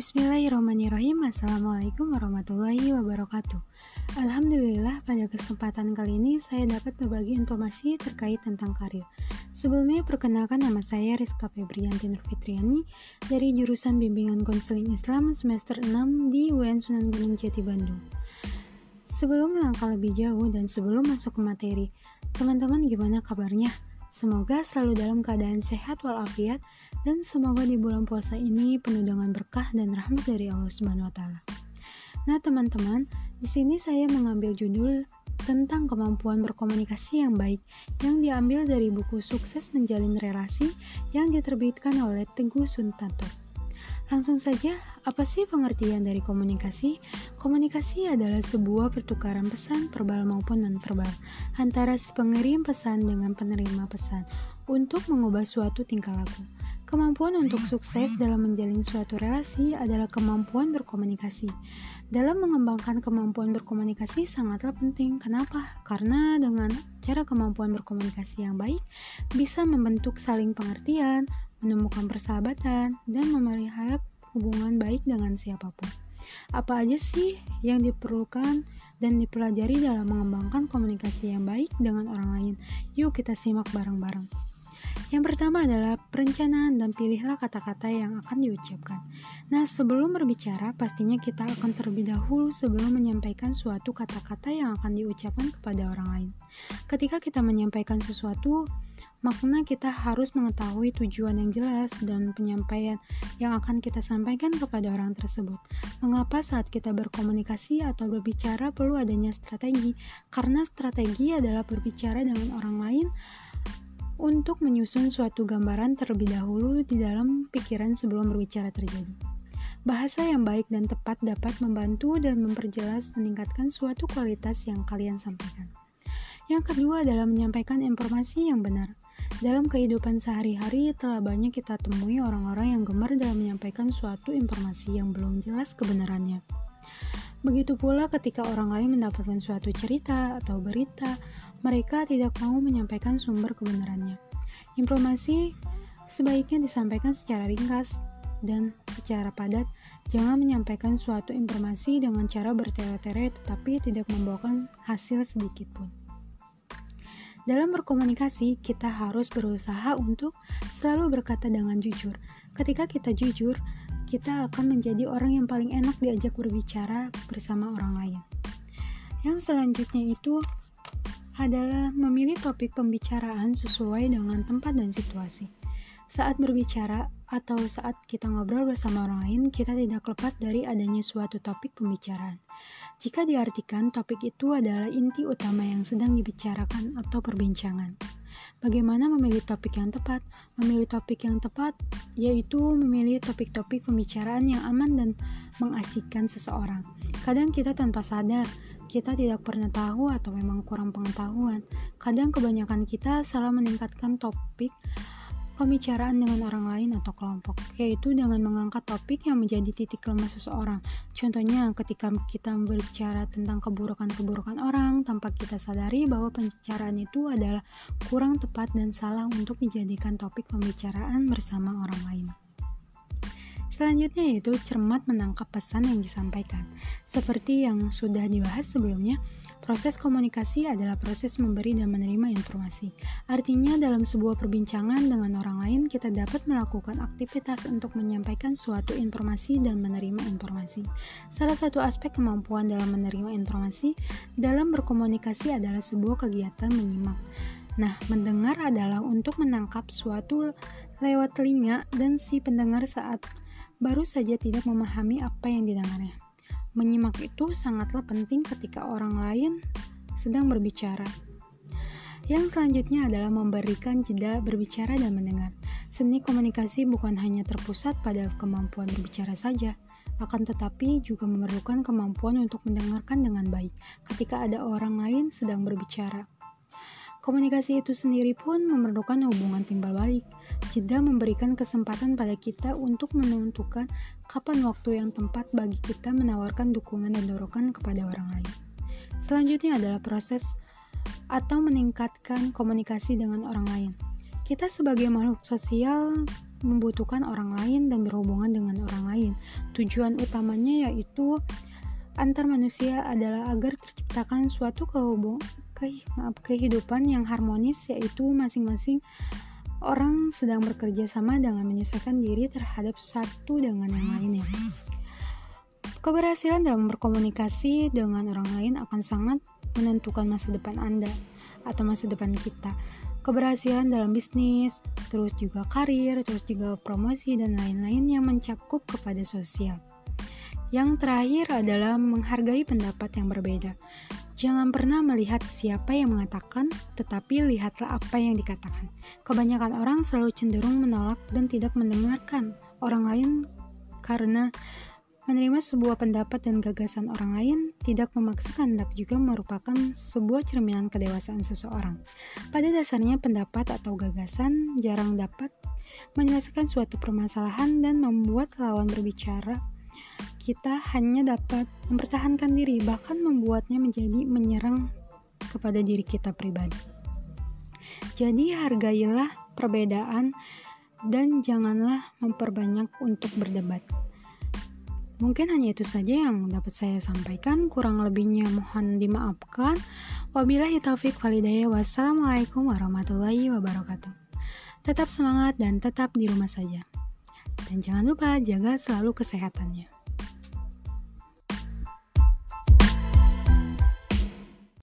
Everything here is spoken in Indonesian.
Bismillahirrahmanirrahim. Assalamualaikum warahmatullahi wabarakatuh. Alhamdulillah pada kesempatan kali ini saya dapat berbagi informasi terkait tentang karir. Sebelumnya perkenalkan nama saya Rizka Febrianti Nurfitriani dari jurusan Bimbingan Konseling Islam semester 6 di UN Sunan Gunung Jati Bandung. Sebelum melangkah lebih jauh dan sebelum masuk ke materi Teman-teman gimana kabarnya? Semoga selalu dalam keadaan sehat walafiat dan semoga di bulan puasa ini penuh dengan berkah dan rahmat dari Allah Subhanahu wa taala. Nah, teman-teman, di sini saya mengambil judul tentang kemampuan berkomunikasi yang baik yang diambil dari buku Sukses Menjalin Relasi yang diterbitkan oleh Teguh Suntanto. Langsung saja, apa sih pengertian dari komunikasi? Komunikasi adalah sebuah pertukaran pesan verbal maupun non-verbal antara si pengirim pesan dengan penerima pesan untuk mengubah suatu tingkah laku. Kemampuan untuk sukses dalam menjalin suatu relasi adalah kemampuan berkomunikasi. Dalam mengembangkan kemampuan berkomunikasi sangatlah penting. Kenapa? Karena dengan cara kemampuan berkomunikasi yang baik bisa membentuk saling pengertian, menemukan persahabatan, dan memelihara hubungan baik dengan siapa pun. Apa aja sih yang diperlukan dan dipelajari dalam mengembangkan komunikasi yang baik dengan orang lain? Yuk kita simak bareng-bareng. Yang pertama adalah perencanaan dan pilihlah kata-kata yang akan diucapkan. Nah, sebelum berbicara, pastinya kita akan terlebih dahulu sebelum menyampaikan suatu kata-kata yang akan diucapkan kepada orang lain. Ketika kita menyampaikan sesuatu, makna kita harus mengetahui tujuan yang jelas dan penyampaian yang akan kita sampaikan kepada orang tersebut. Mengapa saat kita berkomunikasi atau berbicara perlu adanya strategi? Karena strategi adalah berbicara dengan orang lain untuk menyusun suatu gambaran terlebih dahulu di dalam pikiran sebelum berbicara terjadi. Bahasa yang baik dan tepat dapat membantu dan memperjelas meningkatkan suatu kualitas yang kalian sampaikan. Yang kedua adalah menyampaikan informasi yang benar. Dalam kehidupan sehari-hari telah banyak kita temui orang-orang yang gemar dalam menyampaikan suatu informasi yang belum jelas kebenarannya. Begitu pula ketika orang lain mendapatkan suatu cerita atau berita, mereka tidak mau menyampaikan sumber kebenarannya. Informasi sebaiknya disampaikan secara ringkas dan secara padat. Jangan menyampaikan suatu informasi dengan cara bertele-tele tetapi tidak membawakan hasil sedikit pun. Dalam berkomunikasi, kita harus berusaha untuk selalu berkata dengan jujur. Ketika kita jujur, kita akan menjadi orang yang paling enak diajak berbicara bersama orang lain. Yang selanjutnya itu adalah memilih topik pembicaraan sesuai dengan tempat dan situasi. Saat berbicara atau saat kita ngobrol bersama orang lain, kita tidak lepas dari adanya suatu topik pembicaraan. Jika diartikan, topik itu adalah inti utama yang sedang dibicarakan atau perbincangan. Bagaimana memilih topik yang tepat? Memilih topik yang tepat yaitu memilih topik-topik pembicaraan yang aman dan mengasihkan seseorang. Kadang kita tanpa sadar, kita tidak pernah tahu atau memang kurang pengetahuan. Kadang kebanyakan kita salah meningkatkan topik pembicaraan dengan orang lain atau kelompok, yaitu dengan mengangkat topik yang menjadi titik lemah seseorang. Contohnya, ketika kita berbicara tentang keburukan-keburukan orang, tanpa kita sadari bahwa pembicaraan itu adalah kurang tepat dan salah untuk dijadikan topik pembicaraan bersama orang lain. Selanjutnya yaitu cermat menangkap pesan yang disampaikan. Seperti yang sudah dibahas sebelumnya, proses komunikasi adalah proses memberi dan menerima informasi. Artinya dalam sebuah perbincangan dengan orang lain kita dapat melakukan aktivitas untuk menyampaikan suatu informasi dan menerima informasi. Salah satu aspek kemampuan dalam menerima informasi dalam berkomunikasi adalah sebuah kegiatan menyimak. Nah, mendengar adalah untuk menangkap suatu lewat telinga dan si pendengar saat baru saja tidak memahami apa yang didengarnya. Menyimak itu sangatlah penting ketika orang lain sedang berbicara. Yang selanjutnya adalah memberikan jeda berbicara dan mendengar. Seni komunikasi bukan hanya terpusat pada kemampuan berbicara saja, akan tetapi juga memerlukan kemampuan untuk mendengarkan dengan baik ketika ada orang lain sedang berbicara. Komunikasi itu sendiri pun memerlukan hubungan timbal balik. Jeda memberikan kesempatan pada kita untuk menentukan kapan waktu yang tepat bagi kita menawarkan dukungan dan dorongan kepada orang lain. Selanjutnya adalah proses atau meningkatkan komunikasi dengan orang lain. Kita sebagai makhluk sosial membutuhkan orang lain dan berhubungan dengan orang lain. Tujuan utamanya yaitu antar manusia adalah agar terciptakan suatu kehubung, ke, maaf, kehidupan yang harmonis yaitu masing-masing orang sedang bekerja sama dengan menyesuaikan diri terhadap satu dengan yang lainnya. Keberhasilan dalam berkomunikasi dengan orang lain akan sangat menentukan masa depan Anda atau masa depan kita keberhasilan dalam bisnis, terus juga karir, terus juga promosi dan lain-lain yang mencakup kepada sosial. Yang terakhir adalah menghargai pendapat yang berbeda. Jangan pernah melihat siapa yang mengatakan, tetapi lihatlah apa yang dikatakan. Kebanyakan orang selalu cenderung menolak dan tidak mendengarkan orang lain karena Menerima sebuah pendapat dan gagasan orang lain tidak memaksakan kehendak juga merupakan sebuah cerminan kedewasaan seseorang. Pada dasarnya pendapat atau gagasan jarang dapat menyelesaikan suatu permasalahan dan membuat lawan berbicara. Kita hanya dapat mempertahankan diri bahkan membuatnya menjadi menyerang kepada diri kita pribadi. Jadi hargailah perbedaan dan janganlah memperbanyak untuk berdebat. Mungkin hanya itu saja yang dapat saya sampaikan. Kurang lebihnya mohon dimaafkan. Wabillahi taufik walidaya. Wassalamualaikum warahmatullahi wabarakatuh. Tetap semangat dan tetap di rumah saja. Dan jangan lupa jaga selalu kesehatannya.